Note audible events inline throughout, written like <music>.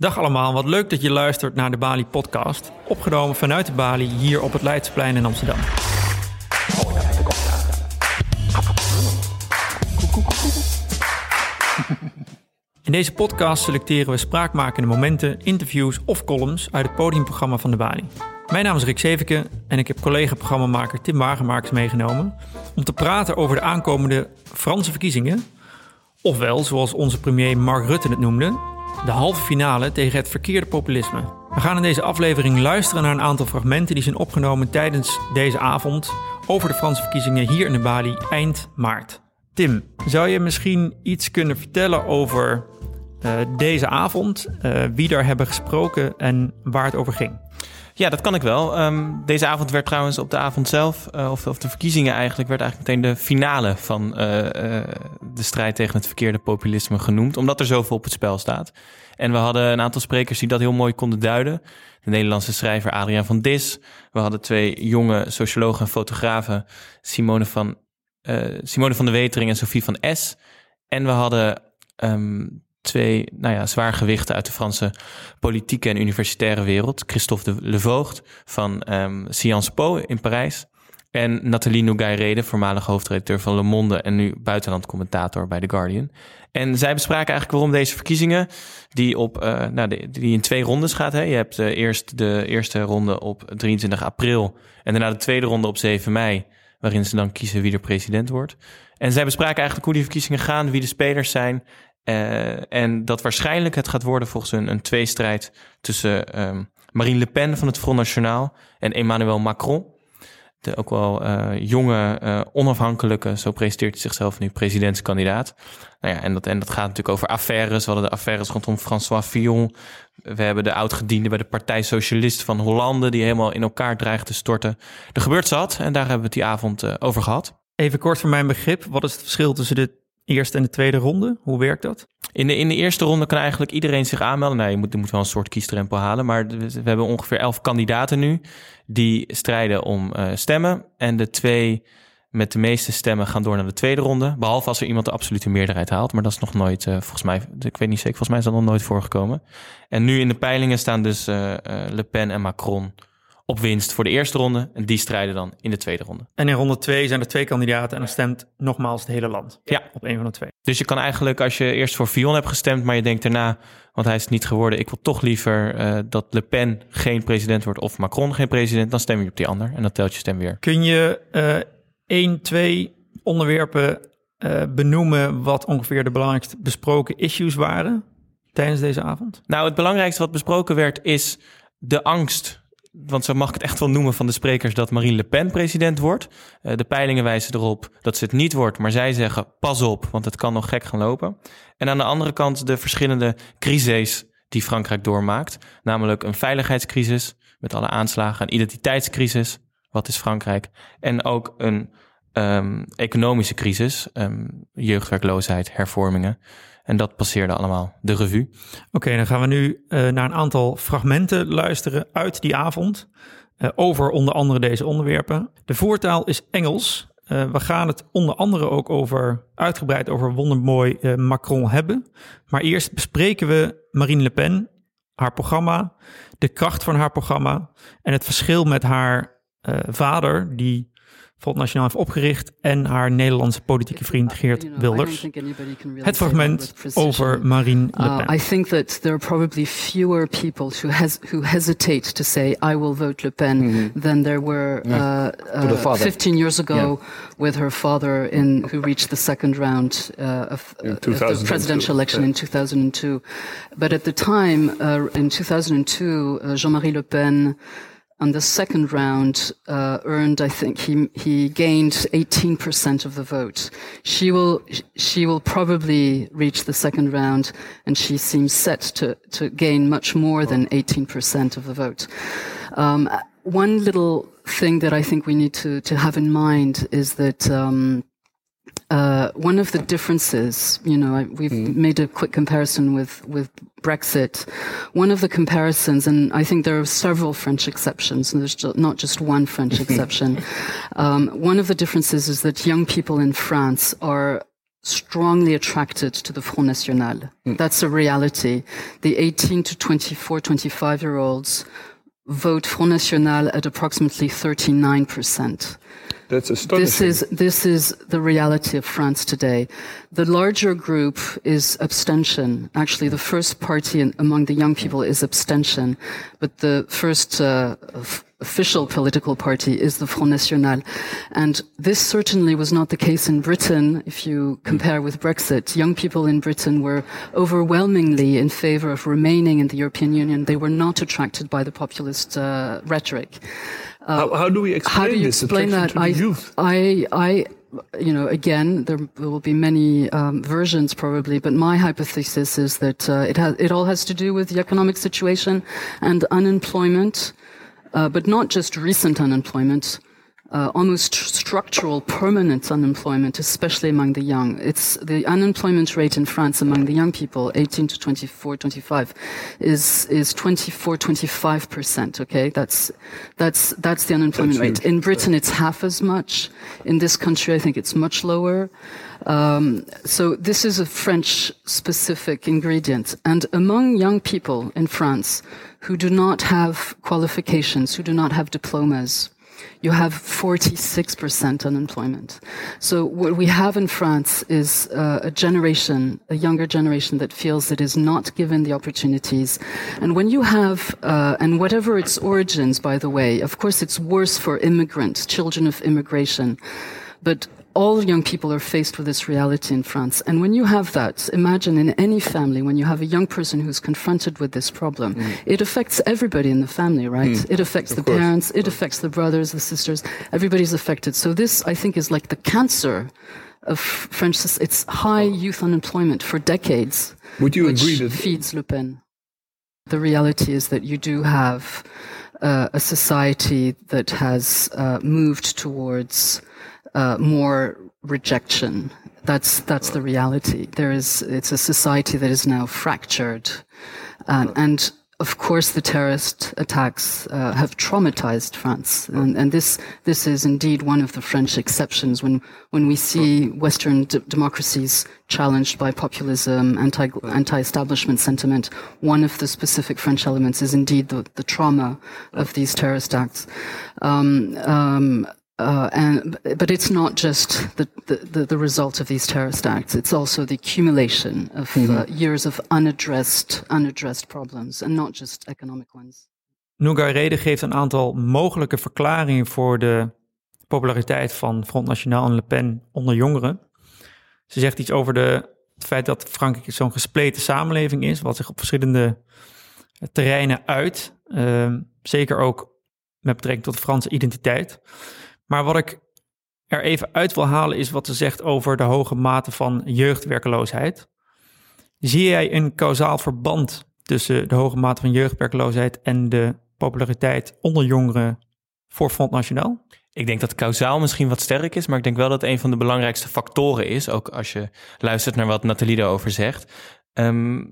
Dag allemaal, wat leuk dat je luistert naar de Bali podcast, opgenomen vanuit de Bali hier op het Leidsplein in Amsterdam. In deze podcast selecteren we spraakmakende momenten, interviews of columns uit het podiumprogramma van de Bali. Mijn naam is Rick Zeveke en ik heb collega-programmamaker Tim Wagenmakers meegenomen om te praten over de aankomende Franse verkiezingen. Ofwel, zoals onze premier Mark Rutte het noemde, de halve finale tegen het verkeerde populisme. We gaan in deze aflevering luisteren naar een aantal fragmenten die zijn opgenomen tijdens deze avond over de Franse verkiezingen hier in de Bali eind maart. Tim, zou je misschien iets kunnen vertellen over uh, deze avond, uh, wie daar hebben gesproken en waar het over ging? Ja, dat kan ik wel. Um, deze avond werd trouwens op de avond zelf, uh, of, of, de verkiezingen eigenlijk, werd eigenlijk meteen de finale van de strijd tegen het verkeerde populisme genoemd, omdat er zoveel op het spel staat. En we hadden een aantal sprekers die dat heel mooi konden duiden. De Nederlandse schrijver Adriaan van Dis. We hadden twee jonge sociologen en fotografen, Simone van, Simone van de Wetering en Sophie van S. En we hadden um, twee nou ja, zwaargewichten uit de Franse politieke en universitaire wereld. Christophe de Voogd van um, Sciences Po in Parijs. En Nathalie Nougayrede, voormalig hoofdredacteur van Le Monde en nu buitenlandcommentator bij The Guardian. En zij bespraken eigenlijk waarom deze verkiezingen, die, op, uh, nou, die in twee rondes gaat. Hè. Je hebt uh, eerst de eerste ronde op 23 april en daarna de tweede ronde op 7 mei, waarin ze dan kiezen wie er president wordt. En zij bespraken eigenlijk hoe die verkiezingen gaan, wie de spelers zijn uh, en dat waarschijnlijk het gaat worden volgens hun een tweestrijd tussen um, Marine Le Pen van het Front National en Emmanuel Macron. Ook wel uh, jonge, uh, onafhankelijke, zo presenteert hij zichzelf nu, presidentskandidaat. Nou ja, en dat, en dat gaat natuurlijk over affaires. We hadden de affaires rondom François Fillon. We hebben de oud-gediende bij de Partij Socialist van Hollande, die helemaal in elkaar dreigt te storten. Er gebeurt zat en daar hebben we het die avond over gehad. Even kort voor mijn begrip, wat is het verschil tussen de eerste en de tweede ronde? Hoe werkt dat? In de, in de eerste ronde kan eigenlijk iedereen zich aanmelden. Nou, je moet, je moet wel een soort kiesdrempel halen. Maar we hebben ongeveer elf kandidaten nu die strijden om uh, stemmen. En de twee met de meeste stemmen gaan door naar de tweede ronde. Behalve als er iemand de absolute meerderheid haalt. Maar dat is nog nooit, uh, volgens mij, ik weet niet zeker, volgens mij is dat nog nooit voorgekomen. En nu in de peilingen staan dus uh, Le Pen en Macron op winst voor de eerste ronde. En die strijden dan in de tweede ronde. En in ronde twee zijn er twee kandidaten en dan stemt nogmaals het hele land. Ja. Op een van de twee. Dus je kan eigenlijk, als je eerst voor Fillon hebt gestemd, maar je denkt daarna, want hij is het niet geworden, ik wil toch liever uh, dat Le Pen geen president wordt of Macron geen president, dan stem je op die ander en dan telt je stem weer. Kun je uh, één, twee onderwerpen uh, benoemen wat ongeveer de belangrijkste besproken issues waren tijdens deze avond? Nou, het belangrijkste wat besproken werd is de angst want zo mag ik het echt wel noemen van de sprekers, dat Marine Le Pen president wordt. Uh, de peilingen wijzen erop dat ze het niet wordt, maar zij zeggen pas op, want het kan nog gek gaan lopen. En aan de andere kant de verschillende crises die Frankrijk doormaakt, namelijk een veiligheidscrisis met alle aanslagen, een identiteitscrisis, wat is Frankrijk, en ook een um, economische crisis, um, jeugdwerkloosheid, hervormingen. En dat passeerde allemaal de revue. Oké, dan gaan we nu uh, naar een aantal fragmenten luisteren uit die avond. Uh, over onder andere deze onderwerpen. De voertaal is Engels. Uh, we gaan het onder andere ook over uitgebreid over wondermooi Macron hebben. Maar eerst bespreken we Marine Le Pen, haar programma, de kracht van haar programma en het verschil met haar vader, die Volt Nationaal heeft opgericht en haar Nederlandse politieke vriend Geert Wilders. Het fragment over Marine Le Pen. Uh, I think that there are probably fewer people who, has, who hesitate to say I will vote Le Pen mm -hmm. than there were uh, uh, 15 years ago with her father in who reached the second round uh, of, uh, of, the presidential election in 2002. But at the time, uh, in 2002, Jean-Marie Le Pen on the second round uh, earned i think he he gained 18% of the vote. She will she will probably reach the second round and she seems set to to gain much more than 18% of the vote. Um, one little thing that i think we need to to have in mind is that um, uh, one of the differences, you know, we've mm. made a quick comparison with, with Brexit. One of the comparisons, and I think there are several French exceptions, and there's not just one French <laughs> exception. Um, one of the differences is that young people in France are strongly attracted to the Front National. Mm. That's a reality. The 18 to 24, 25 year olds vote Front National at approximately 39%. That's astonishing. This is, this is the reality of France today. The larger group is abstention. Actually, the first party in, among the young people is abstention, but the first uh, official political party is the Front National. And this certainly was not the case in Britain. If you compare with Brexit, young people in Britain were overwhelmingly in favor of remaining in the European Union. They were not attracted by the populist uh, rhetoric. Uh, how, how, do we explain how do you this explain that? I, youth? I, I, you know, again, there, there will be many um, versions probably, but my hypothesis is that uh, it has, it all has to do with the economic situation and unemployment uh, but not just recent unemployment, uh, almost structural, permanent unemployment, especially among the young. It's the unemployment rate in France among the young people, 18 to 24, 25, is is 24, 25 percent. Okay, that's that's that's the unemployment that's rate. In Britain, it's half as much. In this country, I think it's much lower. Um, so this is a French specific ingredient, and among young people in France who do not have qualifications, who do not have diplomas, you have 46% unemployment. So what we have in France is uh, a generation, a younger generation that feels it is not given the opportunities. And when you have, uh, and whatever its origins, by the way, of course it's worse for immigrants, children of immigration. But all young people are faced with this reality in France. And when you have that, imagine in any family, when you have a young person who's confronted with this problem, mm. it affects everybody in the family, right? Mm. It affects of the course. parents, it affects the brothers, the sisters, everybody's affected. So this, I think, is like the cancer of French, it's high youth unemployment for decades. Would you agree that feeds Le Pen? The reality is that you do have uh, a society that has uh, moved towards uh, more rejection. That's that's the reality. There is it's a society that is now fractured, uh, and of course the terrorist attacks uh, have traumatized France, and, and, this this is indeed one of the French exceptions. When when we see Western d- democracies challenged by populism, anti anti establishment sentiment, one of the specific French elements is indeed the, the trauma of these terrorist acts. Um, um, uh, and but it's not just the, the, the, result of these terrorist acts. It's also the accumulation of mm -hmm. uh, mm-hmm. years of unaddressed unaddressed problems, and not just economic ones. Nougarede geeft een aantal mogelijke verklaringen voor de populariteit van Front National en Le Pen onder jongeren. Ze zegt iets over de, het feit dat Frankrijk zo'n gespleten samenleving is, wat zich op verschillende terreinen uit. Uh, zeker ook met betrekking tot de Franse identiteit. Maar wat ik er even uit wil halen is wat ze zegt over de hoge mate van jeugdwerkeloosheid. Zie jij een kausaal verband tussen de hoge mate van jeugdwerkeloosheid en de populariteit onder jongeren voor Front National? Ik denk dat kausaal misschien wat sterk is, maar ik denk wel dat een van de belangrijkste factoren is, ook als je luistert naar wat Nathalie daarover zegt. Ehm,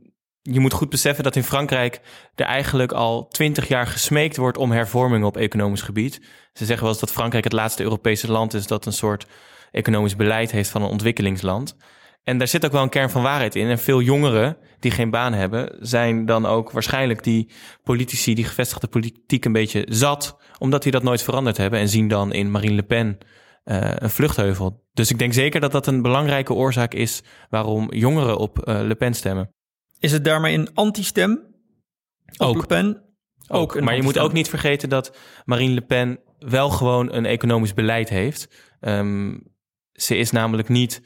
je moet goed beseffen dat in Frankrijk er eigenlijk al twintig jaar gesmeekt wordt om hervormingen op economisch gebied. Ze zeggen wel eens dat Frankrijk het laatste Europese land is dat een soort economisch beleid heeft van een ontwikkelingsland. En daar zit ook wel een kern van waarheid in. En veel jongeren die geen baan hebben, zijn dan ook waarschijnlijk die politici, die gevestigde politiek een beetje zat, omdat die dat nooit veranderd hebben en zien dan in Marine Le Pen uh, een vluchtheuvel. Dus ik denk zeker dat dat een belangrijke oorzaak is waarom jongeren op uh, Le Pen stemmen. Is het daarmee een anti-stem? Ook. Le Pen? Ook, maar je moet ook niet vergeten dat Marine Le Pen wel gewoon een economisch beleid heeft. Um, ze is namelijk niet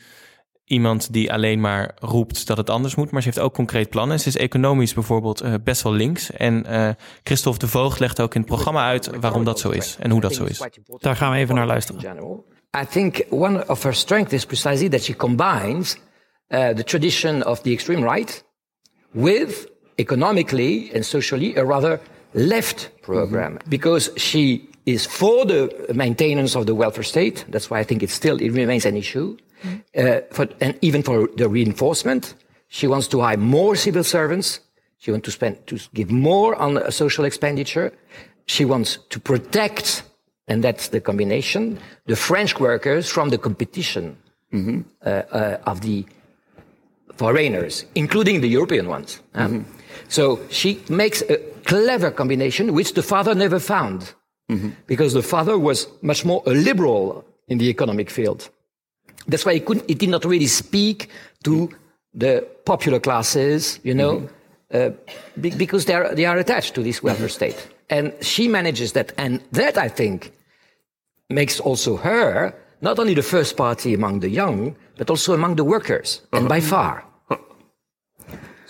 iemand die alleen maar roept dat het anders moet, maar ze heeft ook concreet plannen. Ze is economisch bijvoorbeeld uh, best wel links. En uh, Christophe de Voogd legt ook in het programma uit waarom dat zo is en hoe dat zo is. Daar gaan we even naar luisteren. I think one of her strengths is precisely that she combines uh, the tradition of the extreme right with economically and socially a rather left program mm-hmm. because she is for the maintenance of the welfare state. That's why I think it still it remains an issue. Mm-hmm. Uh, for, and even for the reinforcement, she wants to hire more civil servants. She wants to spend to give more on social expenditure. She wants to protect, and that's the combination, the French workers from the competition mm-hmm. of the foreigners, including the European ones. Mm-hmm. So she makes a clever combination which the father never found mm-hmm. because the father was much more a liberal in the economic field. That's why he couldn't, he did not really speak to the popular classes, you know, uh, because they are, they are attached to this welfare state. And she manages that. And that, I think, makes also her not only the first party among the young, but also among the workers, and by far.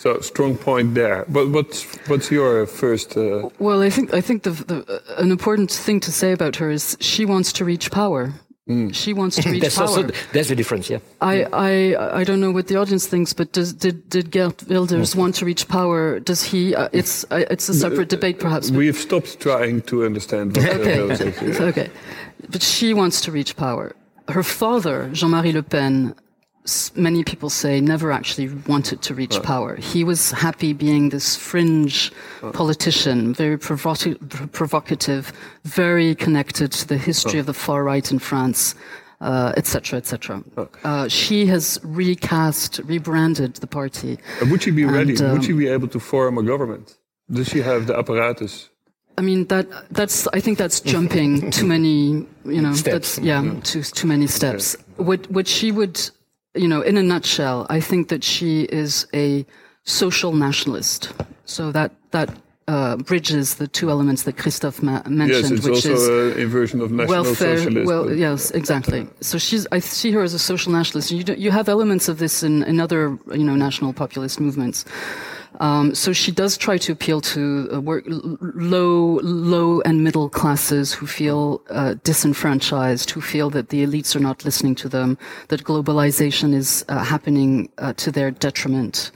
So strong point there. But what's what's your first? Uh... Well, I think I think the, the, an important thing to say about her is she wants to reach power. Mm. She wants to <laughs> reach that's power. Also, that's the difference, yeah. I, I, I don't know what the audience thinks, but does, did, did Gert Wilders want to reach power? Does he? Uh, it's, uh, it's a separate debate, perhaps. We've stopped trying to understand. What okay. <laughs> okay. But she wants to reach power. Her father, Jean-Marie Le Pen, many people say never actually wanted to reach power. He was happy being this fringe politician, very provoca- provocative, very connected to the history of the far right in France. Etc. Uh, etc. Et uh, she has recast, rebranded the party. Uh, would she be and, ready? Um, would she be able to form a government? Does she have the apparatus? I mean that that's I think that's jumping too many you know <laughs> steps. yeah, yeah. too too many steps. What what she would you know, in a nutshell, I think that she is a social nationalist. So that that uh, bridges the two elements that Christophe ma- mentioned, yes, it's which also is an inversion of national welfare. Socialist, well, yes, exactly. So she's. I see her as a social nationalist. You do, you have elements of this in, in other you know national populist movements. Um, so she does try to appeal to uh, work, low, low and middle classes who feel uh, disenfranchised, who feel that the elites are not listening to them, that globalization is uh, happening uh, to their detriment.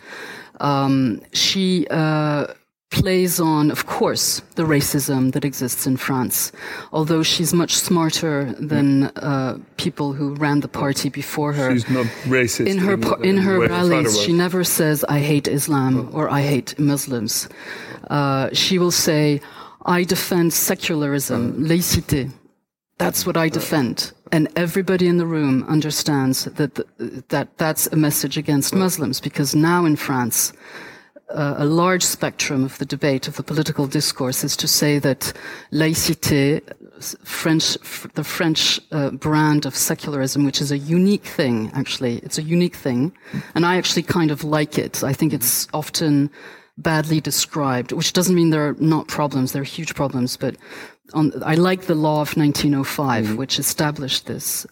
Um, she uh, plays on, of course, the racism that exists in France. Although she's much smarter than uh, people who ran the party before her. She's not racist. In her in, in her rallies, she never says "I hate Islam" oh. or "I hate Muslims." Uh, she will say, "I defend secularism, oh. laïcité." That's what I defend. And everybody in the room understands that, the, that that's a message against Muslims because now in France, uh, a large spectrum of the debate of the political discourse is to say that laïcité, French, the French uh, brand of secularism, which is a unique thing, actually, it's a unique thing, and I actually kind of like it. I think it's often badly described, which doesn't mean there are not problems. There are huge problems, but on, I like the law of 1905, mm-hmm. which established this.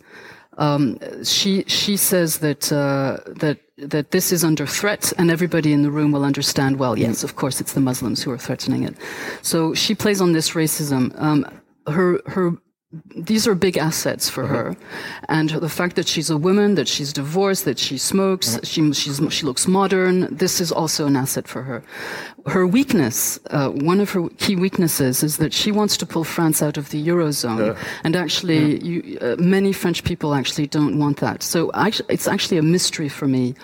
Um, she she says that uh, that that this is under threat, and everybody in the room will understand. Well, yes, of course, it's the Muslims who are threatening it. So she plays on this racism. Um, her her these are big assets for uh-huh. her, and the fact that she's a woman, that she's divorced, that she smokes, uh-huh. she she looks modern. This is also an asset for her. Her weakness, uh, one of her key weaknesses, is that she wants to pull France out of the eurozone, and actually, you, uh, many French people actually don't want that. So it's actually a mystery for me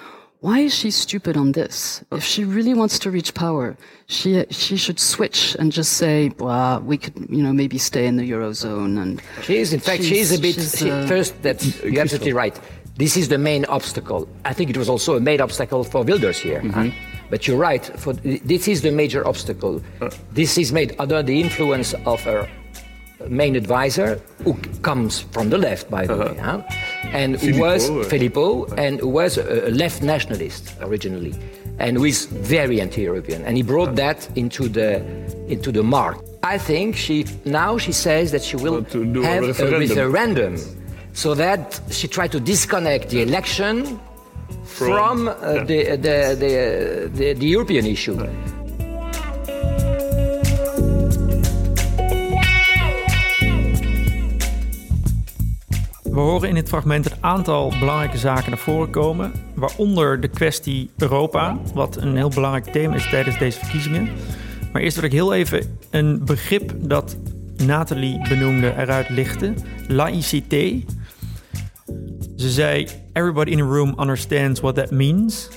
why is she stupid on this? If she really wants to reach power, she she should switch and just say, "Well, we could, you know, maybe stay in the eurozone." And she is, in fact, she is a bit. She, uh, first, that you're absolutely right. This is the main obstacle. I think it was also a main obstacle for Wilders here. Mm-hmm. Huh? But you're right. For this is the major obstacle. Uh. This is made under the influence of her main advisor, who comes from the left, by the uh-huh. way, huh? And who was Philippot, and was a left nationalist originally, and who is very anti-European, and he brought uh-huh. that into the into the mark. I think she now she says that she will have a referendum. a referendum, so that she tried to disconnect the election from, from uh, yeah. the, the, the, the, the European issue. We horen in dit fragment een aantal belangrijke zaken naar voren komen, waaronder de kwestie Europa, wat een heel belangrijk thema is tijdens deze verkiezingen. Maar eerst wil ik heel even een begrip dat Nathalie benoemde eruit lichten: laïcité. Ze zei: Everybody in the room understands what that means.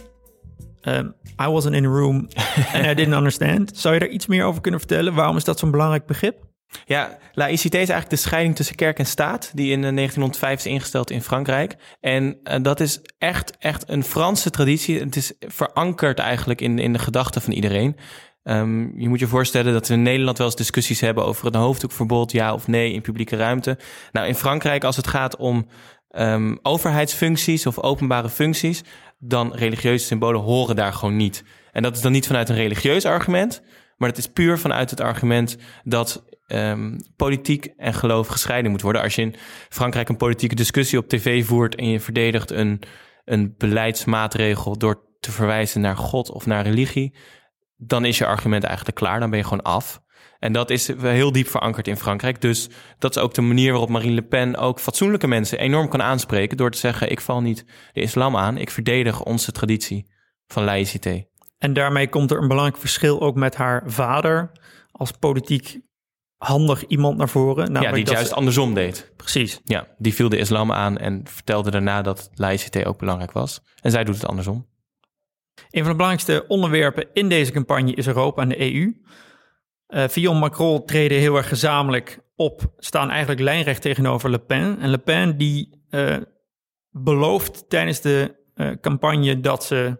Um, I wasn't in the room and I didn't understand. Zou je daar iets meer over kunnen vertellen? Waarom is dat zo'n belangrijk begrip? Ja, laïcité is eigenlijk de scheiding tussen kerk en staat, die in 1905 is ingesteld in Frankrijk. En uh, dat is echt, echt een Franse traditie. Het is verankerd eigenlijk in, in de gedachten van iedereen. Um, je moet je voorstellen dat we in Nederland wel eens discussies hebben over een hoofddoekverbod, ja of nee, in publieke ruimte. Nou, in Frankrijk, als het gaat om um, overheidsfuncties of openbare functies, dan religieuze symbolen horen daar gewoon niet. En dat is dan niet vanuit een religieus argument, maar het is puur vanuit het argument dat um, politiek en geloof gescheiden moet worden. Als je in Frankrijk een politieke discussie op tv voert en je verdedigt een, een beleidsmaatregel door te verwijzen naar God of naar religie, dan is je argument eigenlijk klaar. Dan ben je gewoon af. En dat is heel diep verankerd in Frankrijk. Dus dat is ook de manier waarop Marine Le Pen ook fatsoenlijke mensen enorm kan aanspreken. Door te zeggen: Ik val niet de islam aan, ik verdedig onze traditie van laïcité. En daarmee komt er een belangrijk verschil ook met haar vader als politiek handig iemand naar voren. Ja, die het juist andersom deed. Precies. Ja, die viel de islam aan en vertelde daarna dat laïcité ook belangrijk was. En zij doet het andersom. Een van de belangrijkste onderwerpen in deze campagne is Europa en de EU. Uh, Fillon Macron treden heel erg gezamenlijk op, staan eigenlijk lijnrecht tegenover Le Pen. En Le Pen die uh, belooft tijdens de uh, campagne dat ze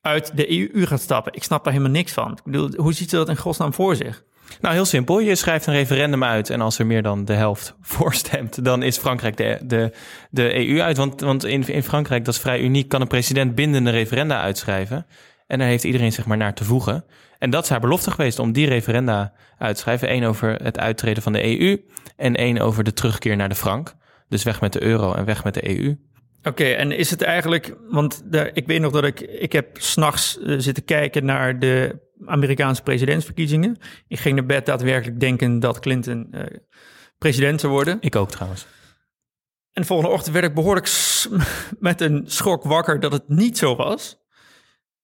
uit de EU gaat stappen. Ik snap daar helemaal niks van. Ik bedoel, hoe ziet ze dat in godsnaam voor zich? Nou, heel simpel. Je schrijft een referendum uit en als er meer dan de helft <laughs> voorstemt, dan is Frankrijk de, de, de EU uit. Want, want in, in Frankrijk, dat is vrij uniek, kan een president bindende referenda uitschrijven. En daar heeft iedereen zich maar naar te voegen. En dat is haar belofte geweest om die referenda uit te schrijven. Eén over het uittreden van de EU en één over de terugkeer naar de frank. Dus weg met de euro en weg met de EU. Oké, en is het eigenlijk, want ik weet nog dat ik, ik heb s'nachts uh, zitten kijken naar de Amerikaanse presidentsverkiezingen. Ik ging naar bed daadwerkelijk denken dat Clinton uh, president zou worden. Ik ook trouwens. En de volgende ochtend werd ik behoorlijk <laughs> met een schok wakker dat het niet zo was.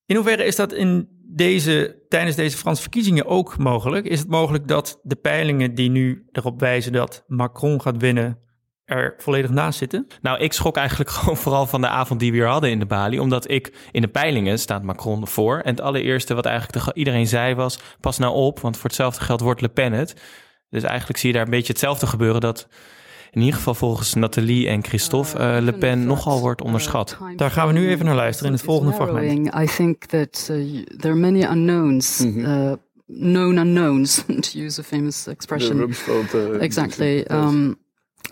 In hoeverre is dat in deze, tijdens deze Franse verkiezingen ook mogelijk? Is het mogelijk dat de peilingen die nu erop wijzen dat Macron gaat winnen, er volledig naast zitten? Nou, ik schrok eigenlijk <laughs> gewoon vooral van de avond die we hier hadden in de Bali. Omdat ik in de peilingen staat Macron voor. En het allereerste wat eigenlijk iedereen zei was: pas nou op, want voor hetzelfde geld wordt Le Pen het. Dus eigenlijk zie je daar een beetje hetzelfde gebeuren. Dat in ieder geval volgens Nathalie en Christophe uh, Le Pen nogal wordt onderschat. Daar gaan we nu even naar luisteren in het volgende fragment. I think that uh, there are many unknowns. -hmm. uh, known unknowns, <laughs> to use a famous expression. exactly. Um,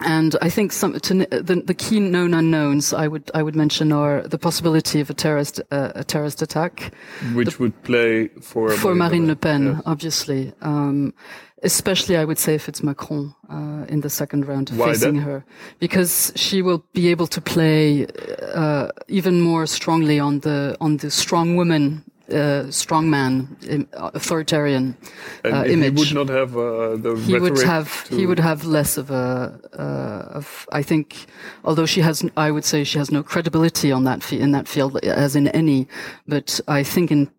And I think some, to, the, the, key known unknowns I would I would mention are the possibility of a terrorist uh, a terrorist attack, which the, would play for for Marine Le Pen, yes. obviously. Um, especially, I would say if it's Macron uh, in the second round Why facing that? her, because she will be able to play uh, even more strongly on the on the strong woman uh, strongman, authoritarian uh, image. He would not have uh, the. He would have. He would have less of a. Uh, of I think, although she has, I would say she has no credibility on that in that field as in any. But I think in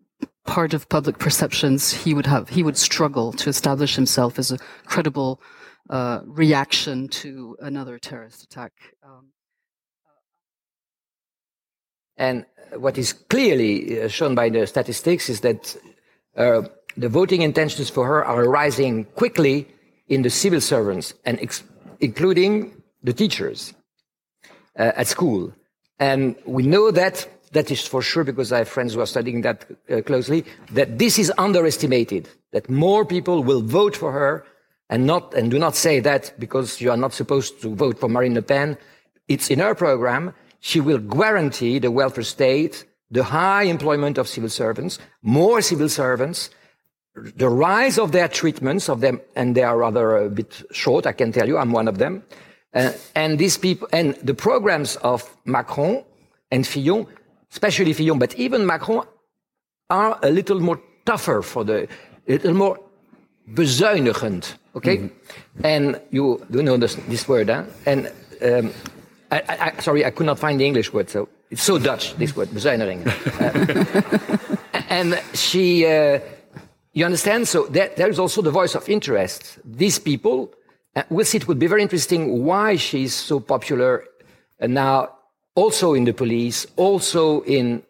part of public perceptions, he would have. He would struggle to establish himself as a credible uh, reaction to another terrorist attack. Um, and what is clearly uh, shown by the statistics is that uh, the voting intentions for her are rising quickly in the civil servants and including the teachers uh, at school. And we know that that is for sure because I have friends who are studying that uh, closely, that this is underestimated, that more people will vote for her and not, and do not say that because you are not supposed to vote for Marine Le Pen. It's in her program she will guarantee the welfare state, the high employment of civil servants, more civil servants, the rise of their treatments of them, and they are rather a bit short, I can tell you, I'm one of them. Uh, and these people, and the programs of Macron and Fillon, especially Fillon, but even Macron, are a little more tougher for the, a little more bezuinigend, okay? Mm -hmm. And you do know this, this word, huh? And um, I, I, sorry, I could not find the English word, so it's so Dutch, this word, bezuiniging. <laughs> uh, and she, uh, you understand? So there, there is also the voice of interest. These people, uh, we'll see, it would be very interesting why she's so popular uh, now, also in the police, also in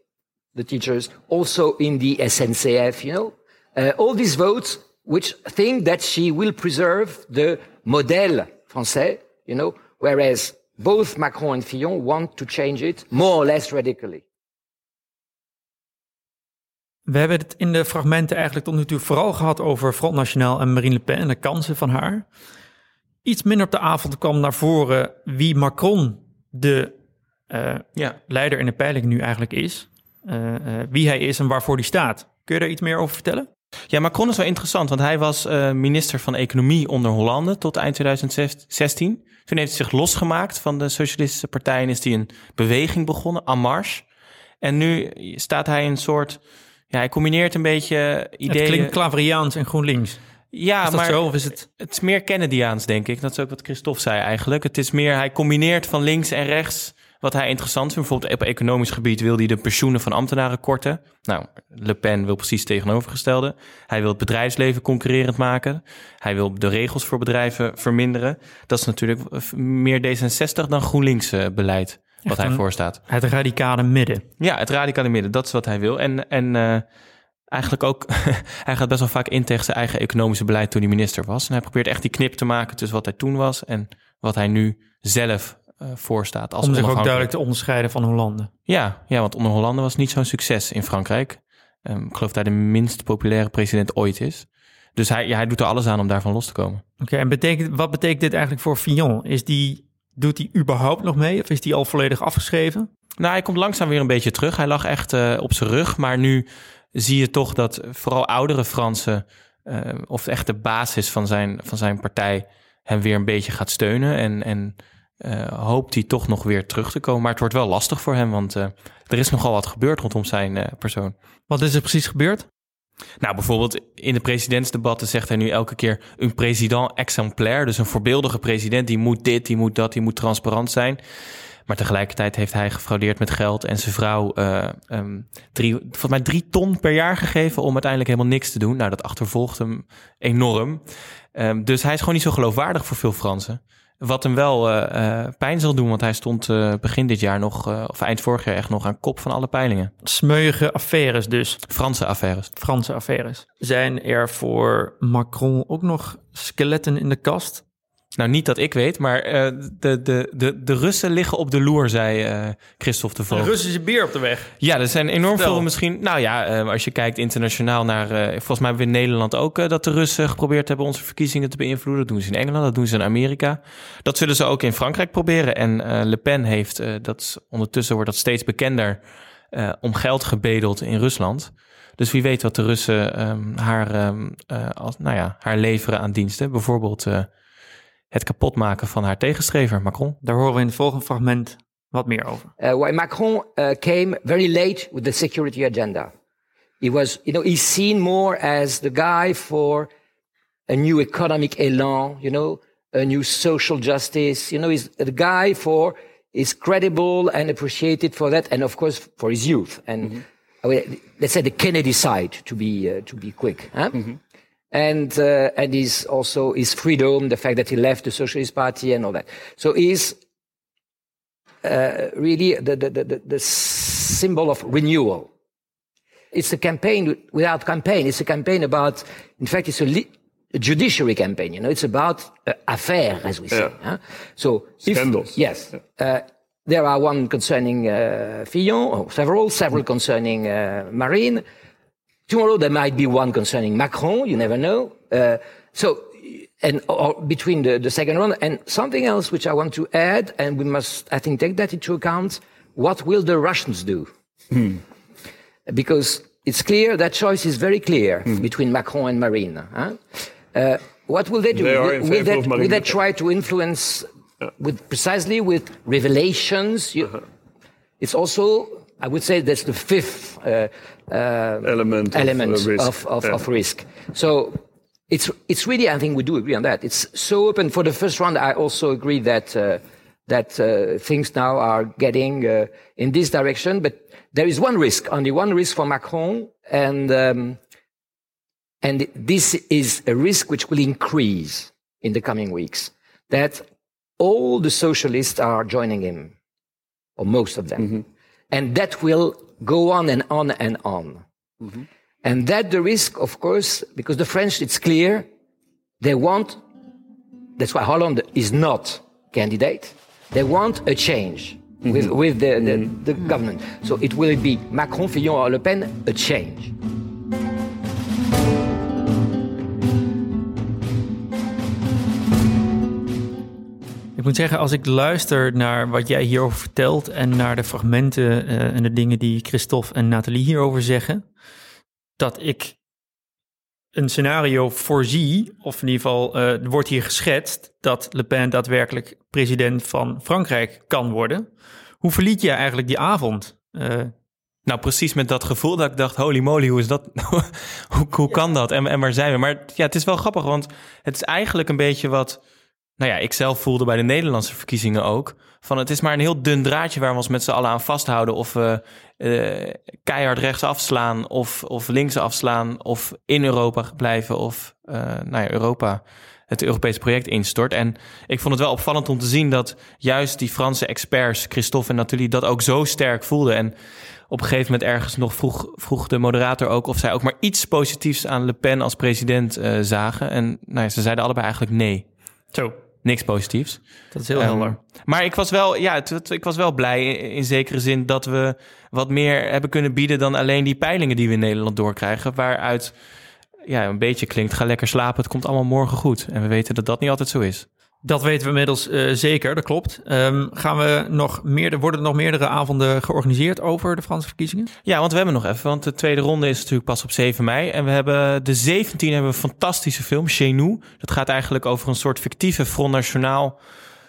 the teachers, also in the SNCF, you know? Uh, all these votes which think that she will preserve the modèle français, you know, whereas both Macron and Fillon want to change it more or less radically. We hebben het in de fragmenten eigenlijk tot nu toe vooral gehad over Front National en Marine Le Pen en de kansen van haar. Iets minder op de avond kwam naar voren wie Macron, de uh, ja. leider in de peiling, nu eigenlijk is. Uh, uh, wie hij is en waarvoor hij staat. Kun je daar iets meer over vertellen? Ja, Macron is wel interessant, want hij was minister van Economie onder Hollande tot eind 2016. Toen heeft hij zich losgemaakt van de Socialistische Partij en is hij een beweging begonnen, En Marche. En nu staat hij een soort ja, hij combineert een beetje ideeën... Het klinkt Claveriaans en GroenLinks. Ja, maar zo, of is het... het is meer Kennedyaans, denk ik. Dat is ook wat Christophe zei eigenlijk. Het is meer, hij combineert van links en rechts wat hij interessant vindt. Bijvoorbeeld op economisch gebied wil hij de pensioenen van ambtenaren korten. Nou, Le Pen wil precies het tegenovergestelde. Hij wil het bedrijfsleven concurrerend maken. Hij wil de regels voor bedrijven verminderen. Dat is natuurlijk meer D66 dan GroenLinks eh, beleid wat hij voorstaat. Het radicale midden. Ja, het radicale midden, dat is wat hij wil. En, en uh, eigenlijk ook, <laughs> hij gaat best wel vaak in tegen zijn eigen economische beleid toen hij minister was. En hij probeert echt die knip te maken tussen wat hij toen was en wat hij nu zelf uh, voorstaat. Als Om zich ook duidelijk te onderscheiden van Hollande. Ja, ja want onder Hollande was niet zo'n succes in Frankrijk. Um, ik geloof dat hij de minst populaire president ooit is. Dus hij, ja, hij doet er alles aan om daarvan los te komen. Oké, en betekent, wat betekent dit eigenlijk voor Fillon? Is die Doet hij überhaupt nog mee of is hij al volledig afgeschreven? Nou, hij komt langzaam weer een beetje terug. Hij lag echt uh, op zijn rug. Maar nu zie je toch dat vooral oudere Fransen, uh, of echt de basis van zijn, van zijn partij, hem weer een beetje gaat steunen. En, en uh, hoopt hij toch nog weer terug te komen. Maar het wordt wel lastig voor hem, want er is nogal wat gebeurd rondom zijn persoon. Wat is er precies gebeurd? Nou, bijvoorbeeld in de presidentsdebatten zegt hij nu elke keer een president exemplair. Dus een voorbeeldige president, die moet dit, die moet dat, die moet transparant zijn. Maar tegelijkertijd heeft hij gefraudeerd met geld en zijn vrouw uh, um, drie, volgens mij drie ton per jaar gegeven om uiteindelijk helemaal niks te doen. Nou, dat achtervolgt hem enorm. Um, dus hij is gewoon niet zo geloofwaardig voor veel Fransen. Wat hem wel uh, uh, pijn zal doen, want hij stond uh, begin dit jaar nog, of eind vorig jaar echt nog aan kop van alle peilingen. Smeuïge affaires dus. Franse affaires. Franse affaires. Zijn er voor Macron ook nog skeletten in de kast? Nou, niet dat ik weet, maar uh, de, de, de, de Russen liggen op de loer, zei uh, Christophe de Voogd. Een Russische bier op de weg. Ja, er zijn enorm veel misschien... Nou ja, uh, als je kijkt internationaal naar... volgens mij hebben we in Nederland ook dat de Russen geprobeerd hebben onze verkiezingen te beïnvloeden. Dat doen ze in Engeland, dat doen ze in Amerika. Dat zullen ze ook in Frankrijk proberen. En Le Pen heeft, dat ondertussen wordt dat steeds bekender, om geld gebedeld in Rusland. Dus wie weet wat de Russen um, haar, um, als, nou ja, haar leveren aan diensten. Bijvoorbeeld het kapotmaken van haar tegenstrever Macron. Daar horen we in het volgende fragment wat meer over. Uh, why Macron uh, came very late with the security agenda. He was, you know, he's seen more as the guy for a new economic elan, you know, a new social justice. You know, he's the guy for is credible and appreciated for that, and of course for his youth. And mm -hmm. let's say the Kennedy side, to be uh, to be quick. Huh? Mm -hmm and uh, and his also his freedom, the fact that he left the Socialist Party and all that. So he's uh, really the, the, the, the, symbol of renewal. It's a campaign without campaign. It's a campaign about, in fact, it's a, a judiciary campaign. You know, it's about uh, affair, as we say. Yeah. Huh? So scandals. If, yes. Uh, there are one concerning uh, Fillon, or several, several concerning uh, Marine. Tomorrow there might be one concerning Macron, you never know. Uh, so, and or between the, the second round and something else which I want to add, and we must, I think, take that into account. What will the Russians do? Hmm. Because it's clear that choice is very clear hmm. between Macron and Marine. Huh? Uh, what will they do? They will, will, they, will they try to influence with precisely with revelations? You, uh -huh. It's also I would say that's the fifth uh, uh, element, element of, risk. Of, of, yeah. of, risk. So it's it's really I think we do agree on that. It's so open for the first round. I also agree that uh, that uh, things now are getting uh, in this direction. But there is one risk, only one risk for Macron, and um, and this is a risk which will increase in the coming weeks. That all the socialists are joining him, or most of them. Mm -hmm and that will go on and on and on. Mm-hmm. And that the risk, of course, because the French, it's clear, they want, that's why Holland is not candidate. They want a change mm-hmm. with, with the, the, mm-hmm. the government. So it will be Macron, Fillon or Le Pen, a change. Ik moet zeggen, als ik luister naar wat jij hierover vertelt en naar de fragmenten uh, en de dingen die Christophe en Nathalie hierover zeggen, dat ik een scenario voorzie, of in ieder geval uh, wordt hier geschetst, dat Le Pen daadwerkelijk president van Frankrijk kan worden. Hoe verliet je eigenlijk die avond? Uh, nou, precies met dat gevoel dat ik dacht, holy moly, hoe is dat? <laughs> hoe, hoe kan dat? En, en waar zijn we? Maar ja, het is wel grappig, want het is eigenlijk een beetje wat nou ja, ik zelf voelde bij de Nederlandse verkiezingen ook. Van het is maar een heel dun draadje waar we ons met z'n allen aan vasthouden. Of we uh, keihard rechts afslaan of, of links afslaan. Of in Europa blijven of uh, nou ja, Europa het Europese project instort. En ik vond het wel opvallend om te zien dat juist die Franse experts, Christophe en Nathalie, dat ook zo sterk voelden. En op een gegeven moment ergens nog vroeg, vroeg de moderator ook of zij ook maar iets positiefs aan Le Pen als president uh, zagen. En nou ja, ze zeiden allebei eigenlijk nee. Zo niks positiefs. Dat is heel um, helder. Maar ik was wel, ja, het, ik was wel blij in, zekere zin dat we wat meer hebben kunnen bieden dan alleen die peilingen die we in Nederland doorkrijgen. Waaruit ja, een beetje klinkt: ga lekker slapen, het komt allemaal morgen goed. En we weten dat dat niet altijd zo is. Dat weten we inmiddels uh, zeker, dat klopt. Um, gaan we nog meer, worden er nog meerdere avonden georganiseerd over de Franse verkiezingen? Ja, want we hebben nog even, want de tweede ronde is natuurlijk pas op 7 mei. En we hebben de 17 hebben we een fantastische film, Chez. Dat gaat eigenlijk over een soort fictieve Front National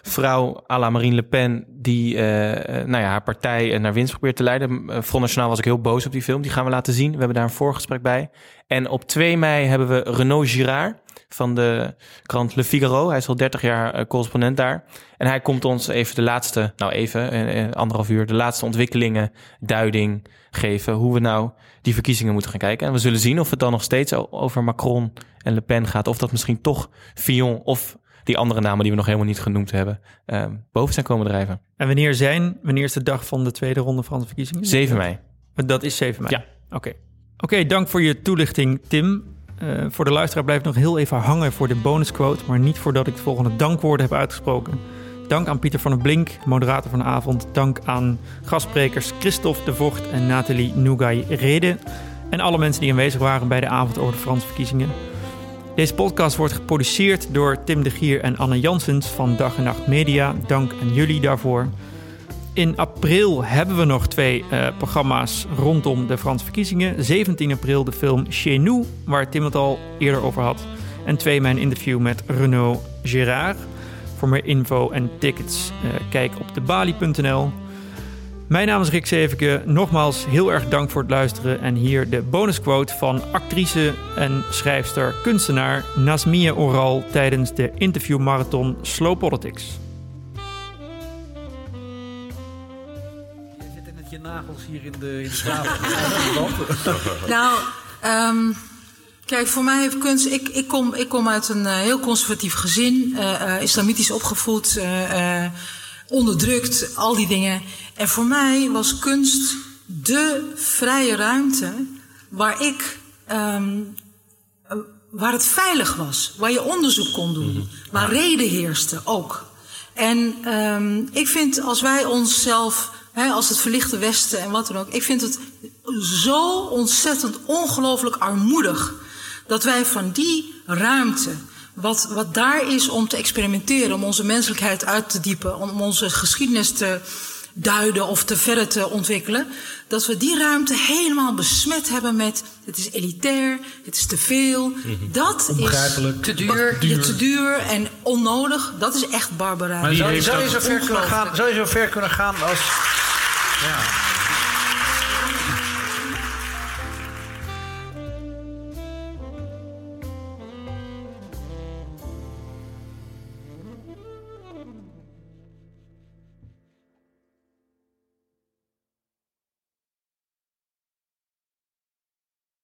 vrouw à la Marine Le Pen... die uh, nou ja, haar partij naar winst probeert te leiden. Front National was ik heel boos op die film. Die gaan we laten zien. We hebben daar een voorgesprek bij. En op 2 mei hebben we Renaud Girard van de krant Le Figaro. Hij is al 30 jaar uh, correspondent daar. En hij komt ons even de laatste, nou even, uh, anderhalf uur, de laatste ontwikkelingen, duiding geven. Hoe we nou die verkiezingen moeten gaan kijken. En we zullen zien of het dan nog steeds over Macron en Le Pen gaat. Of dat misschien toch Fillon of die andere namen die we nog helemaal niet genoemd hebben, uh, boven zijn komen drijven. En wanneer zijn, wanneer is de dag van de tweede ronde van de verkiezingen? 7 mei. Dat is 7 mei? Ja. Oké. Oké, dank voor je toelichting, Tim. Uh, voor de luisteraar blijft nog heel even hangen voor de bonusquote, maar niet voordat ik de volgende dankwoorden heb uitgesproken. Dank aan Pieter van der Blink, moderator van de avond. Dank aan gastsprekers Christophe de Vocht en Nathalie Nougai-Rede. En alle mensen die aanwezig waren bij de avond over de Franse verkiezingen. Deze podcast wordt geproduceerd door Tim de Gier en Anne Jansens van Dag en Nacht Media. Dank aan jullie daarvoor. In april hebben we nog twee uh, programma's rondom de Franse verkiezingen. 17 april de film Chez Nous, waar Tim het al eerder over had. En 2 mijn interview met Renaud Girard. Voor meer info en tickets uh, kijk op debali.nl. Mijn naam is Rick Zeveke. Nogmaals heel erg dank voor het luisteren. En hier de bonusquote van actrice en schrijfster, kunstenaar Nasmia Oral tijdens de interviewmarathon Slow Politics. Nagels hier in de, in de tafel. <laughs> nou, um, kijk, voor mij heeft kunst... Ik, ik, kom, ik kom uit een uh, heel conservatief gezin. Uh, islamitisch opgevoed. Uh, onderdrukt. Al die dingen. En voor mij was kunst de vrije ruimte... waar ik... Um, waar het veilig was. Waar je onderzoek kon doen. Mm -hmm. Waar reden heerste ook. En um, ik vind als wij onszelf Als het verlichte Westen en wat dan ook. Ik vind het zo ontzettend ongelooflijk armoedig dat wij van die ruimte, wat, wat daar is om te experimenteren, om onze menselijkheid uit te diepen, om onze geschiedenis te duiden of te verder te ontwikkelen, dat we die ruimte helemaal besmet hebben met het is elitair, het is te veel, mhm. dat is te duur. duur. te duur en onnodig. Dat is echt barbarij. zou, zou, je zo ver kunnen gaan, zou je zo ver kunnen gaan als ja.